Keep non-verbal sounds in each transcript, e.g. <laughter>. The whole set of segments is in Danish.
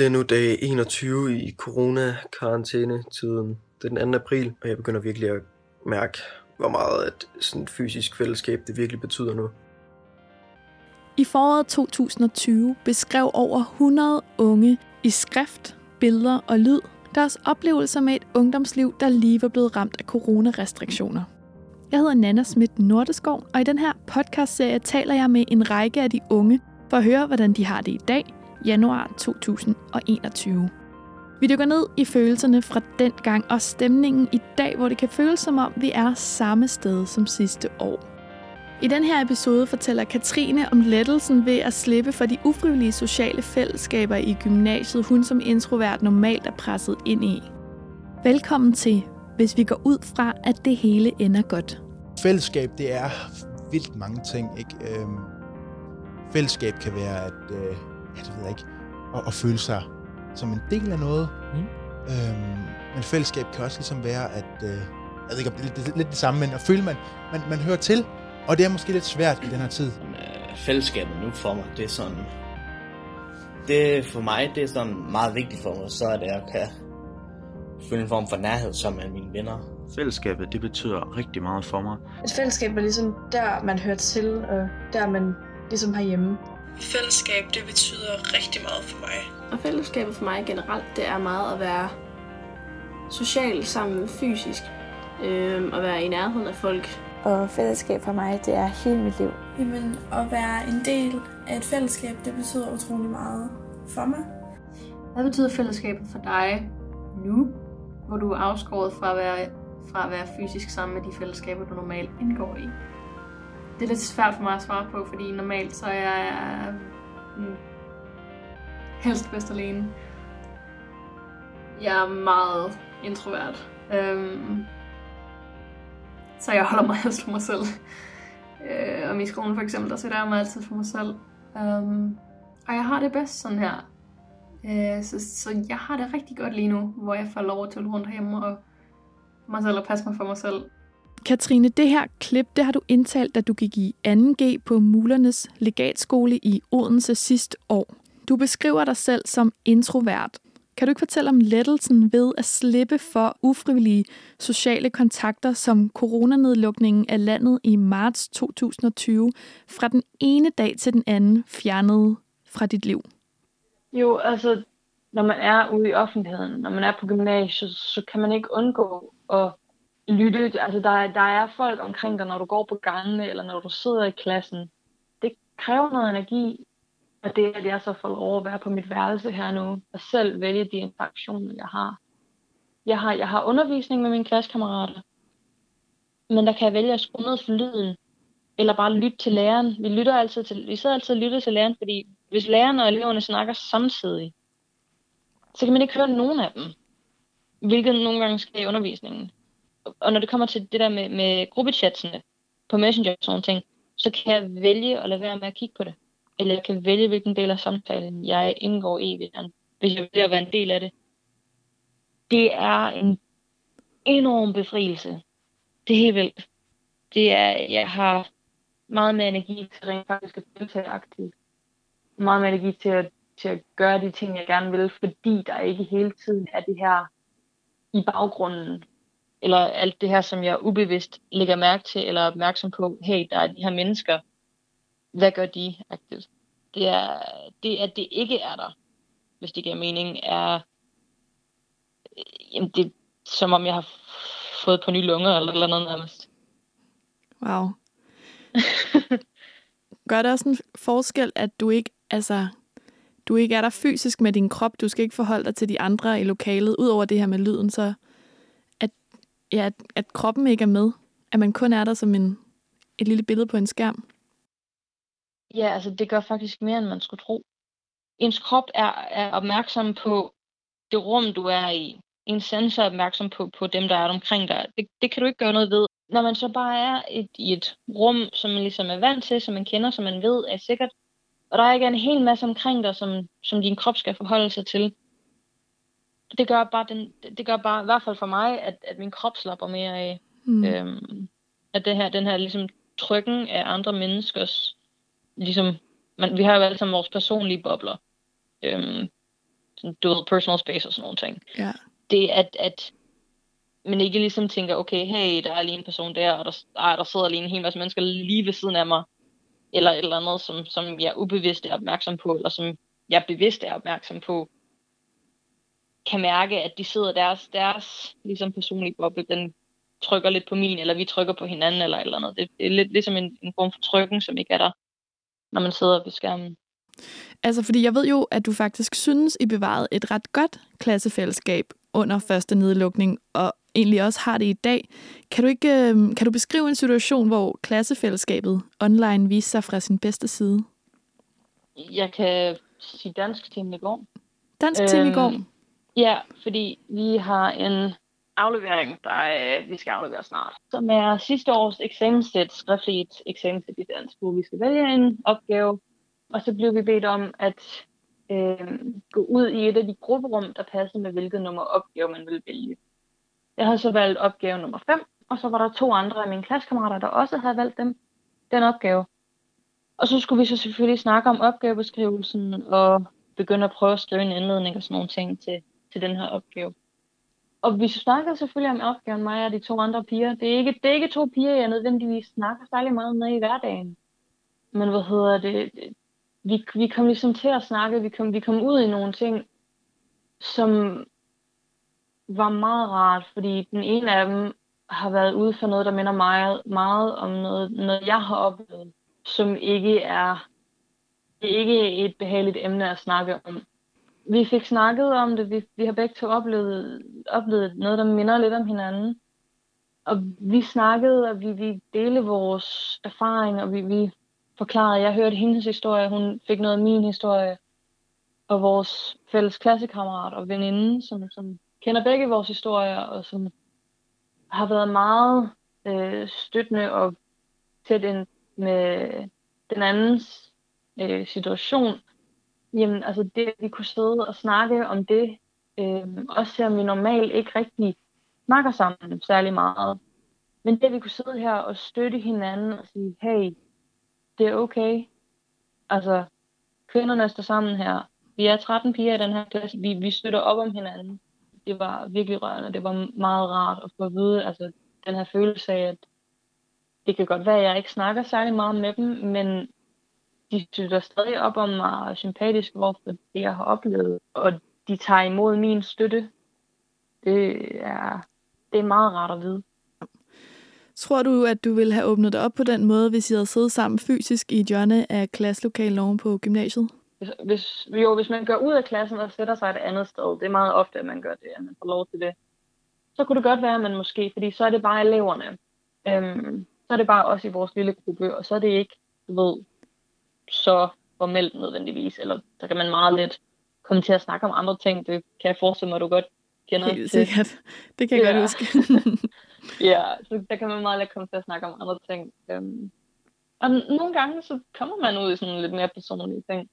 Det er nu dag 21 i corona-karantæne-tiden. Det er den 2. april, og jeg begynder virkelig at mærke, hvor meget at sådan fysisk fællesskab det virkelig betyder nu. I foråret 2020 beskrev over 100 unge i skrift, billeder og lyd deres oplevelser med et ungdomsliv, der lige var blevet ramt af coronarestriktioner. Jeg hedder Nana Schmidt Nordeskov, og i den her podcastserie taler jeg med en række af de unge for at høre, hvordan de har det i dag, januar 2021. Vi dykker ned i følelserne fra den gang og stemningen i dag, hvor det kan føles som om, vi er samme sted som sidste år. I den her episode fortæller Katrine om lettelsen ved at slippe for de ufrivillige sociale fællesskaber i gymnasiet, hun som introvert normalt er presset ind i. Velkommen til, hvis vi går ud fra, at det hele ender godt. Fællesskab, det er vildt mange ting. Ikke? Øhm, fællesskab kan være at, øh, ja, det ved jeg ikke, at, at føle sig som en del af noget. Mm. Øhm, men fællesskab kan også ligesom være at, øh, jeg ved ikke, om det er lidt, lidt det samme, men at føle, man, man, man hører til, og det er måske lidt svært i den her tid. Øh, fællesskabet nu for mig, det er sådan... Det for mig, det er sådan meget vigtigt for mig, så er det, at jeg kan føle en form for nærhed som med mine venner. Fællesskabet, det betyder rigtig meget for mig. Et fællesskab er ligesom der, man hører til, og der man ligesom har hjemme. Fællesskab, det betyder rigtig meget for mig. Og fællesskabet for mig generelt, det er meget at være social sammen fysisk. Øh, og være i nærheden af folk. Og fællesskab for mig, det er hele mit liv. Jamen, at være en del af et fællesskab, det betyder utrolig meget for mig. Hvad betyder fællesskabet for dig nu, hvor du er afskåret fra at være, fra at være fysisk sammen med de fællesskaber, du normalt indgår i? Det er lidt svært for mig at svare på, fordi normalt så er jeg mm, helst bedst alene. Jeg er meget introvert. Øhm, så jeg holder mig <laughs> helst for mig selv. Øh, og i skolen for eksempel, der sætter jeg mig altid for mig selv. Øhm, og jeg har det bedst sådan her. Øh, så, så jeg har det rigtig godt lige nu, hvor jeg får lov at tølle rundt hjemme og mig selv og passe mig for mig selv. Katrine, det her klip, det har du indtalt, da du gik i 2G på Mulernes legatskole i Odense sidste år. Du beskriver dig selv som introvert. Kan du ikke fortælle om lettelsen ved at slippe for ufrivillige sociale kontakter, som coronanedlukningen af landet i marts 2020 fra den ene dag til den anden fjernede fra dit liv? Jo, altså, når man er ude i offentligheden, når man er på gymnasiet, så kan man ikke undgå at lytte. Altså, der, der er folk omkring dig, når du går på gangene, eller når du sidder i klassen. Det kræver noget energi, og det, at jeg så får lov at være på mit værelse her nu, og selv vælge de interaktioner, jeg har. Jeg har, jeg har undervisning med mine klassekammerater, men der kan jeg vælge at skrue ned for lyden, eller bare lytte til læreren. Vi, lytter altid til, vi sidder altid og lytter til læreren, fordi hvis læreren og eleverne snakker samtidig, så kan man ikke høre nogen af dem, hvilket nogle gange sker i undervisningen. Og når det kommer til det der med, med gruppechatsene på Messenger og sådan ting, så kan jeg vælge at lade være med at kigge på det eller jeg kan vælge, hvilken del af samtalen jeg indgår i, hvis jeg, vælger at vil være en del af det. Det er en enorm befrielse. Det er helt vildt. Det er, jeg har meget mere energi til rent faktisk at deltage aktivt. Meget mere energi til at, til at gøre de ting, jeg gerne vil, fordi der ikke hele tiden er det her i baggrunden, eller alt det her, som jeg ubevidst lægger mærke til, eller er opmærksom på, hey, der er de her mennesker, hvad gør de aktivt? Det er, det, at det ikke er der, hvis det giver mening, er, jamen det er som om jeg har fået på nye lunger, eller eller andet nærmest. Wow. <laughs> Gør det også en forskel, at du ikke, altså, du ikke er der fysisk med din krop, du skal ikke forholde dig til de andre i lokalet, udover det her med lyden, så ja, at, at kroppen ikke er med, at man kun er der som en, et lille billede på en skærm? Ja, altså det gør faktisk mere, end man skulle tro. Ens krop er, er opmærksom på det rum, du er i. En sensor er opmærksom på, på dem, der er omkring dig. Det, det kan du ikke gøre noget ved. Når man så bare er et, i et rum, som man ligesom er vant til, som man kender, som man ved er sikkert, og der er ikke en hel masse omkring dig, som, som din krop skal forholde sig til, det gør bare, den, det gør bare i hvert fald for mig, at, at min krop slapper mere af. Mm. Øhm, at det her, den her ligesom trykken af andre menneskers ligesom, man, vi har jo alle sammen vores personlige bobler. Øhm, sådan, du ved, personal space og sådan nogle ting. Ja. Det at, at man ikke ligesom tænker, okay, hey, der er lige en person der, og der, ej, der sidder lige en hel masse mennesker lige ved siden af mig, eller et eller andet, som, som jeg ubevidst er opmærksom på, eller som jeg bevidst er opmærksom på, kan mærke, at de sidder deres, deres ligesom personlige boble, den trykker lidt på min, eller vi trykker på hinanden, eller eller andet. Det, det er lidt ligesom en, en form for trykken, som ikke er der, når man sidder ved skærmen. Altså, fordi jeg ved jo, at du faktisk synes, I bevarede et ret godt klassefællesskab under første nedlukning, og egentlig også har det i dag. Kan du ikke øhm, kan du beskrive en situation, hvor klassefællesskabet online viste sig fra sin bedste side? Jeg kan sige dansk til i går. Dansk til i går? Ja, fordi vi har en aflevering, der øh, vi skal aflevere snart, som er sidste års eksamenssæt, skriftligt eksamenssæt i dansk, hvor vi skal vælge en opgave, og så blev vi bedt om at øh, gå ud i et af de grupperum, der passer med hvilket nummer opgave man vil vælge. Jeg havde så valgt opgave nummer 5, og så var der to andre af mine klassekammerater, der også havde valgt dem, den opgave. Og så skulle vi så selvfølgelig snakke om opgavebeskrivelsen og begynde at prøve at skrive en indledning og sådan nogle ting til, til den her opgave. Og vi snakker selvfølgelig om opgaven, mig og de to andre piger. Det er ikke, det er ikke to piger, jeg nødvendigvis snakker særlig meget med i hverdagen. Men hvad hedder det? Vi, vi kom ligesom til at snakke, vi kom, vi kom ud i nogle ting, som var meget rart, fordi den ene af dem har været ude for noget, der minder meget, meget om noget, noget, jeg har oplevet, som ikke er, det er ikke et behageligt emne at snakke om. Vi fik snakket om det, vi, vi har begge to oplevet, oplevet noget, der minder lidt om hinanden. Og vi snakkede, og vi, vi delte vores erfaring, og vi, vi forklarede, jeg hørte hendes historie, hun fik noget af min historie, og vores fælles klassekammerat og veninde, som, som kender begge vores historier, og som har været meget øh, støttende og tæt ind med den andens øh, situation. Jamen, altså det, vi kunne sidde og snakke om det, øh, også selvom vi normalt ikke rigtig snakker sammen særlig meget. Men det, vi kunne sidde her og støtte hinanden og sige, hey, det er okay. Altså, kvinderne står sammen her. Vi er 13 piger i den her klasse. Vi, vi støtter op om hinanden det var virkelig rørende. Det var meget rart at få at vide, altså den her følelse af, at det kan godt være, at jeg ikke snakker særlig meget med dem, men de støtter stadig op om mig og er sympatiske overfor det, jeg har oplevet, og de tager imod min støtte. Det er, det er meget rart at vide. Tror du, at du ville have åbnet det op på den måde, hvis I havde siddet sammen fysisk i et hjørne af klasselokalen på gymnasiet? Hvis, hvis, jo, hvis man går ud af klassen og sætter sig et andet sted, det er meget ofte, at man gør det, at man får lov til det, så kunne det godt være, at man måske, fordi så er det bare eleverne. Øhm, så er det bare os i vores lille gruppe, og så er det ikke, du ved, så formelt nødvendigvis, eller så kan man meget let komme til at snakke om andre ting. Det kan jeg forestille mig, at du godt kender Helt til. sikkert. Det kan jeg ja. godt huske. <laughs> ja, så der kan man meget let komme til at snakke om andre ting. Øhm, og nogle gange, så kommer man ud i sådan lidt mere personlige ting.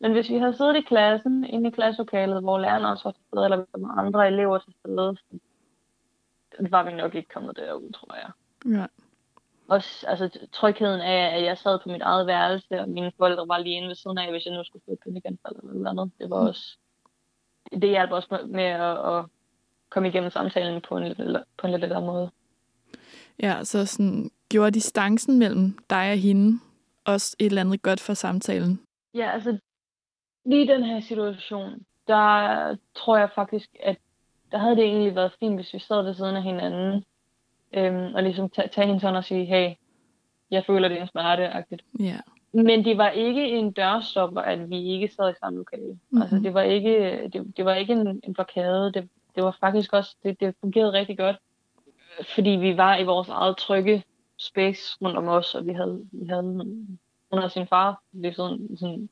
Men hvis vi havde siddet i klassen, inde i klasselokalet, hvor lærerne også var til stede, eller hvis der var andre elever til stede, så var vi nok ikke kommet derud, tror jeg. Ja. Også altså, trygheden af, at jeg sad på mit eget værelse, og mine forældre var lige inde ved siden af, hvis jeg nu skulle få et pyndegenfald eller noget andet. Det var mm. også, det hjalp også med at, at komme igennem samtalen på en, lidt, på en lidt lettere måde. Ja, så sådan, gjorde distancen mellem dig og hende også et eller andet godt for samtalen? Ja, altså lige den her situation, der tror jeg faktisk, at der havde det egentlig været fint, hvis vi sad ved siden af hinanden, øhm, og ligesom tage, tage hendes hånd og sige, hey, jeg føler, det er en smerte-agtigt. Ja. Men det var ikke en dørstopper, at vi ikke sad i samme lokale. Mm-hmm. Altså, det var ikke, det, det var ikke en, en blokade. Det, det var faktisk også, det, det fungerede rigtig godt. Fordi vi var i vores eget trygge space rundt om os, og vi havde, vi havde hun havde sin far lige sådan, sådan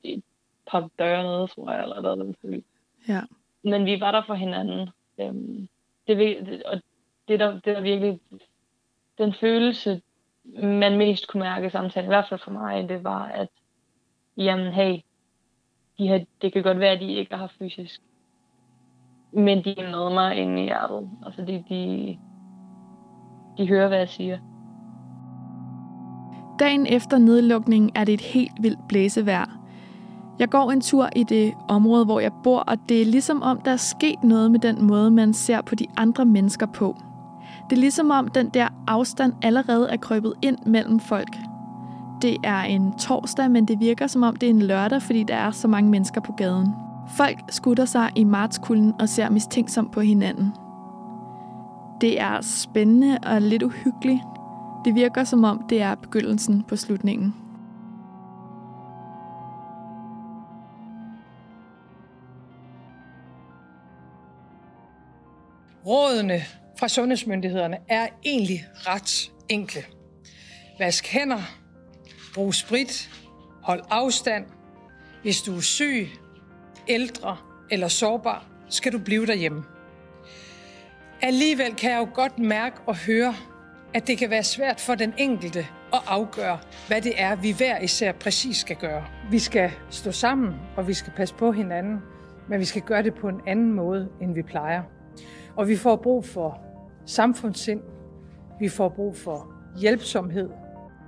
par døre nede, tror jeg, eller noget. Ja. Men vi var der for hinanden. Øhm, det, og det der, det der virkelig, den følelse, man mest kunne mærke i samtalen, i hvert fald for mig, det var, at jamen hey, de har, det kan godt være, at de ikke har fysisk, men de er med mig inde i hjertet. Altså de, de, de hører, hvad jeg siger. Dagen efter nedlukningen er det et helt vildt blæsevejr. Jeg går en tur i det område, hvor jeg bor, og det er ligesom om, der er sket noget med den måde, man ser på de andre mennesker på. Det er ligesom om, den der afstand allerede er krøbet ind mellem folk. Det er en torsdag, men det virker som om, det er en lørdag, fordi der er så mange mennesker på gaden. Folk skutter sig i martskulden og ser mistænksomt på hinanden. Det er spændende og lidt uhyggeligt. Det virker som om, det er begyndelsen på slutningen. Rådene fra sundhedsmyndighederne er egentlig ret enkle. Vask hænder, brug sprit, hold afstand. Hvis du er syg, ældre eller sårbar, skal du blive derhjemme. Alligevel kan jeg jo godt mærke og høre, at det kan være svært for den enkelte at afgøre, hvad det er, vi hver især præcis skal gøre. Vi skal stå sammen, og vi skal passe på hinanden, men vi skal gøre det på en anden måde, end vi plejer. Og vi får brug for samfundssind, vi får brug for hjælpsomhed.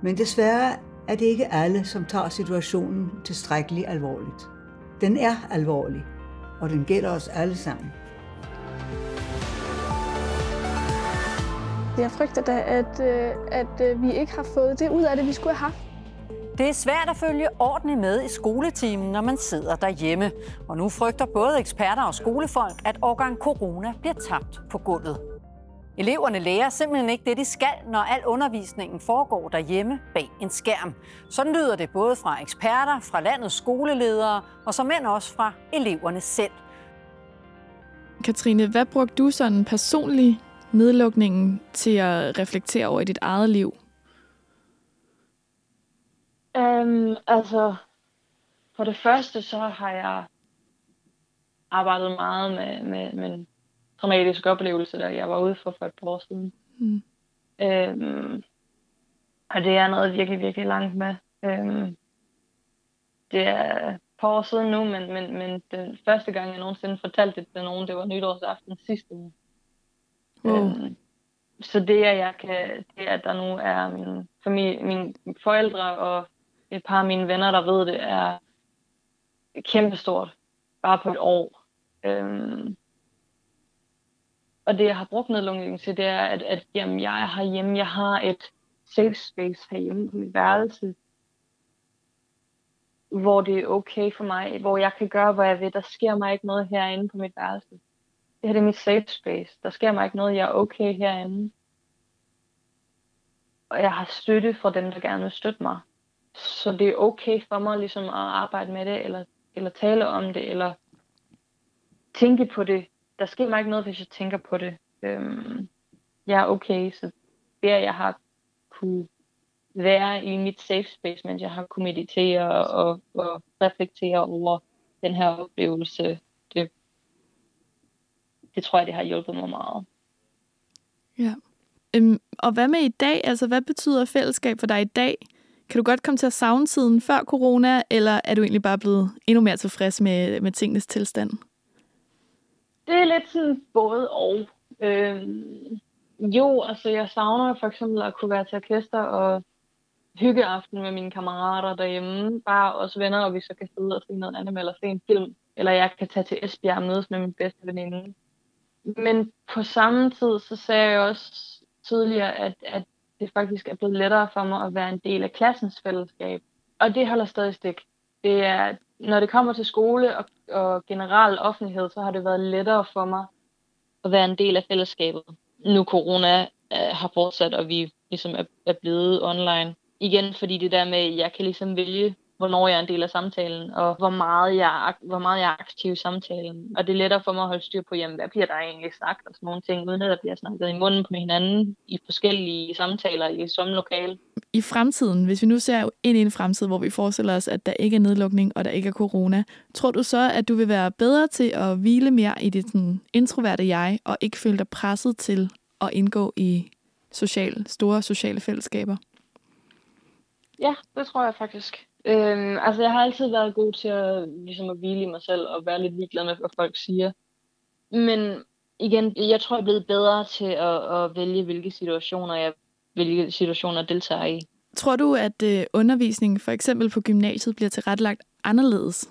Men desværre er det ikke alle, som tager situationen tilstrækkeligt alvorligt. Den er alvorlig, og den gælder os alle sammen. Jeg frygter da, at, øh, at øh, vi ikke har fået det ud af det, vi skulle have haft. Det er svært at følge ordentligt med i skoletimen, når man sidder derhjemme. Og nu frygter både eksperter og skolefolk, at årgang corona bliver tabt på gulvet. Eleverne lærer simpelthen ikke det, de skal, når al undervisningen foregår derhjemme bag en skærm. Sådan lyder det både fra eksperter, fra landets skoleledere og som end også fra eleverne selv. Katrine, hvad brugte du sådan personlig nedlukningen til at reflektere over i dit eget liv? Um, altså, for det første så har jeg arbejdet meget med, med, med en traumatisk oplevelse, der jeg var ude for for et par år siden. Mm. Um, og det er noget virkelig, virkelig langt med. Um, det er et par år siden nu, men, men, men den første gang, jeg nogensinde fortalte det til nogen, det var nytårsaften sidste uge. Mm. Um, så det, at jeg kan, det, at der nu er min familie, mine forældre og et par af mine venner, der ved det, er kæmpestort. Bare på et år. Øhm, og det, jeg har brugt nedlukningen til, det er, at, at jamen, jeg er herhjemme. Jeg har et safe space herhjemme på mit værelse, hvor det er okay for mig, hvor jeg kan gøre, hvad jeg vil. Der sker mig ikke noget herinde på mit værelse. Det her det er mit safe space. Der sker mig ikke noget. Jeg er okay herinde. Og jeg har støtte fra dem, der gerne vil støtte mig. Så det er okay for mig ligesom at arbejde med det, eller, eller tale om det, eller tænke på det. Der sker mig ikke noget, hvis jeg tænker på det. Øhm, jeg er okay, så det jeg har kunne være i mit safe space, mens jeg har kunne meditere og, og reflektere over den her oplevelse, det, det tror jeg, det har hjulpet mig meget. Ja. Øhm, og hvad med i dag? Altså, hvad betyder fællesskab for dig i dag? Kan du godt komme til at savne tiden før corona, eller er du egentlig bare blevet endnu mere tilfreds med, med tingenes tilstand? Det er lidt sådan både og. Øhm, jo, altså jeg savner for eksempel at kunne være til orkester og hyggeaften med mine kammerater derhjemme. Bare os venner, og vi så kan sidde og se noget andet eller se en film. Eller jeg kan tage til Esbjerg og mødes med min bedste veninde. Men på samme tid, så sagde jeg også tidligere, at, at det faktisk er blevet lettere for mig at være en del af klassens fællesskab. Og det holder stadig stik. Det er, når det kommer til skole og, og generel offentlighed, så har det været lettere for mig at være en del af fællesskabet. Nu corona øh, har fortsat, og vi ligesom er, er blevet online. Igen, fordi det der med, at jeg kan ligesom vælge, hvornår jeg er en del af samtalen, og hvor meget jeg, hvor meget jeg er aktiv i samtalen. Og det er lettere for mig at holde styr på, jamen, hvad bliver der egentlig sagt, og sådan nogle ting, uden at der bliver snakket i munden på hinanden i forskellige samtaler i samme lokale. I fremtiden, hvis vi nu ser ind i en fremtid, hvor vi forestiller os, at der ikke er nedlukning, og der ikke er corona, tror du så, at du vil være bedre til at hvile mere i dit sådan, introverte jeg, og ikke føle dig presset til at indgå i social, store sociale fællesskaber? Ja, det tror jeg faktisk. Øhm, altså, jeg har altid været god til at, ligesom at hvile i mig selv og være lidt ligeglad med, hvad folk siger. Men igen, jeg tror, jeg er blevet bedre til at, at vælge, hvilke situationer jeg hvilke situationer deltager i. Tror du, at øh, undervisningen for eksempel på gymnasiet bliver tilrettelagt anderledes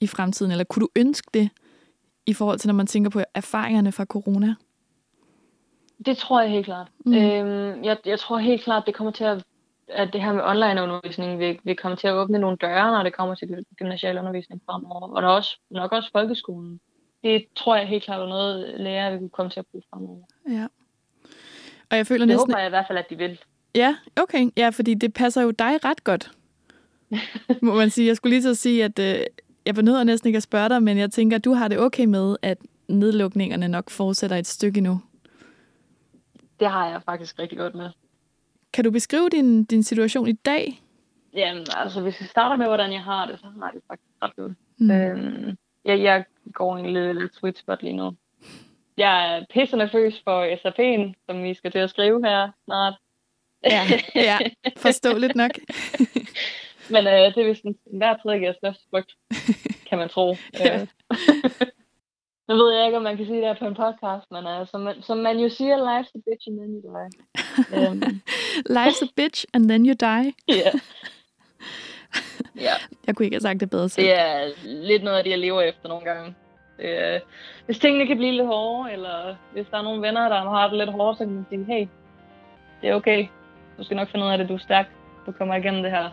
i fremtiden, eller kunne du ønske det i forhold til, når man tænker på erfaringerne fra corona? Det tror jeg helt klart. Mm. Øhm, jeg, jeg tror helt klart, det kommer til at, at det her med online-undervisning vil, vil komme til at åbne nogle døre, når det kommer til gymnasial undervisning fremover, og der også, nok også folkeskolen. Det tror jeg helt klart er noget, lærere vil komme til at bruge fremover. Ja. Og jeg føler det næsten... håber jeg i hvert fald, at de vil. Ja, okay. Ja, fordi det passer jo dig ret godt, <laughs> må man sige. Jeg skulle lige at sige, at øh, jeg nødt næsten ikke at spørge dig, men jeg tænker, at du har det okay med, at nedlukningerne nok fortsætter et stykke endnu. Det har jeg faktisk rigtig godt med. Kan du beskrive din, din situation i dag? Jamen, altså hvis vi starter med, hvordan jeg har det, så har jeg det faktisk ret godt. Mm. Øhm, jeg, jeg går en lidt sweet spot lige nu. Jeg er pisse nervøs for SAP'en, som vi skal til at skrive her snart. Ja, ja forståeligt nok. <laughs> Men øh, det er vist en hver tredje største frygt, kan man tro. ja. <laughs> Nu ved jeg ikke, om man kan sige det her på en podcast, men uh, som, man, som man jo siger, life's a bitch and then you die. Um. <laughs> life's a bitch and then you die. <laughs> Ja. <laughs> ja. Jeg kunne ikke have sagt det bedre selv. Det er lidt noget af det, jeg lever efter nogle gange. Det, uh, hvis tingene kan blive lidt hårde, eller hvis der er nogle venner, der har det lidt hårdt, så kan man sige, hey, det er okay. Du skal nok finde ud af det, du er stærk. Du kommer igennem det her.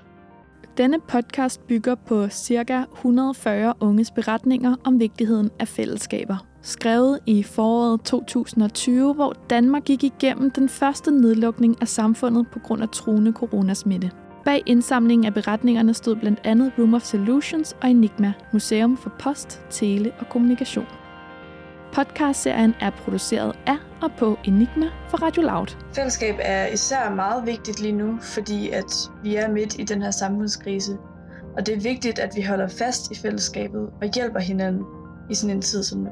Denne podcast bygger på ca. 140 unges beretninger om vigtigheden af fællesskaber. Skrevet i foråret 2020, hvor Danmark gik igennem den første nedlukning af samfundet på grund af truende coronasmitte. Bag indsamlingen af beretningerne stod blandt andet Room of Solutions og Enigma, Museum for Post, Tele og Kommunikation. Podcastserien er produceret af og på Enigma for Radio Loud. Fællesskab er især meget vigtigt lige nu, fordi at vi er midt i den her samfundskrise. Og det er vigtigt, at vi holder fast i fællesskabet og hjælper hinanden i sådan en tid som nu.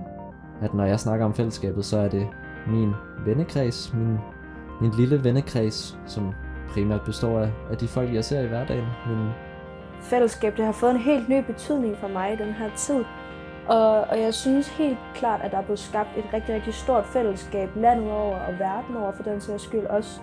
At når jeg snakker om fællesskabet, så er det min vennekreds, min, min lille vennekreds, som primært består af, af de folk, jeg ser i hverdagen. Min... Fællesskab det har fået en helt ny betydning for mig i den her tid. Og, og jeg synes helt klart, at der er blevet skabt et rigtig, rigtig stort fællesskab landet over og verden over for den sags skyld også.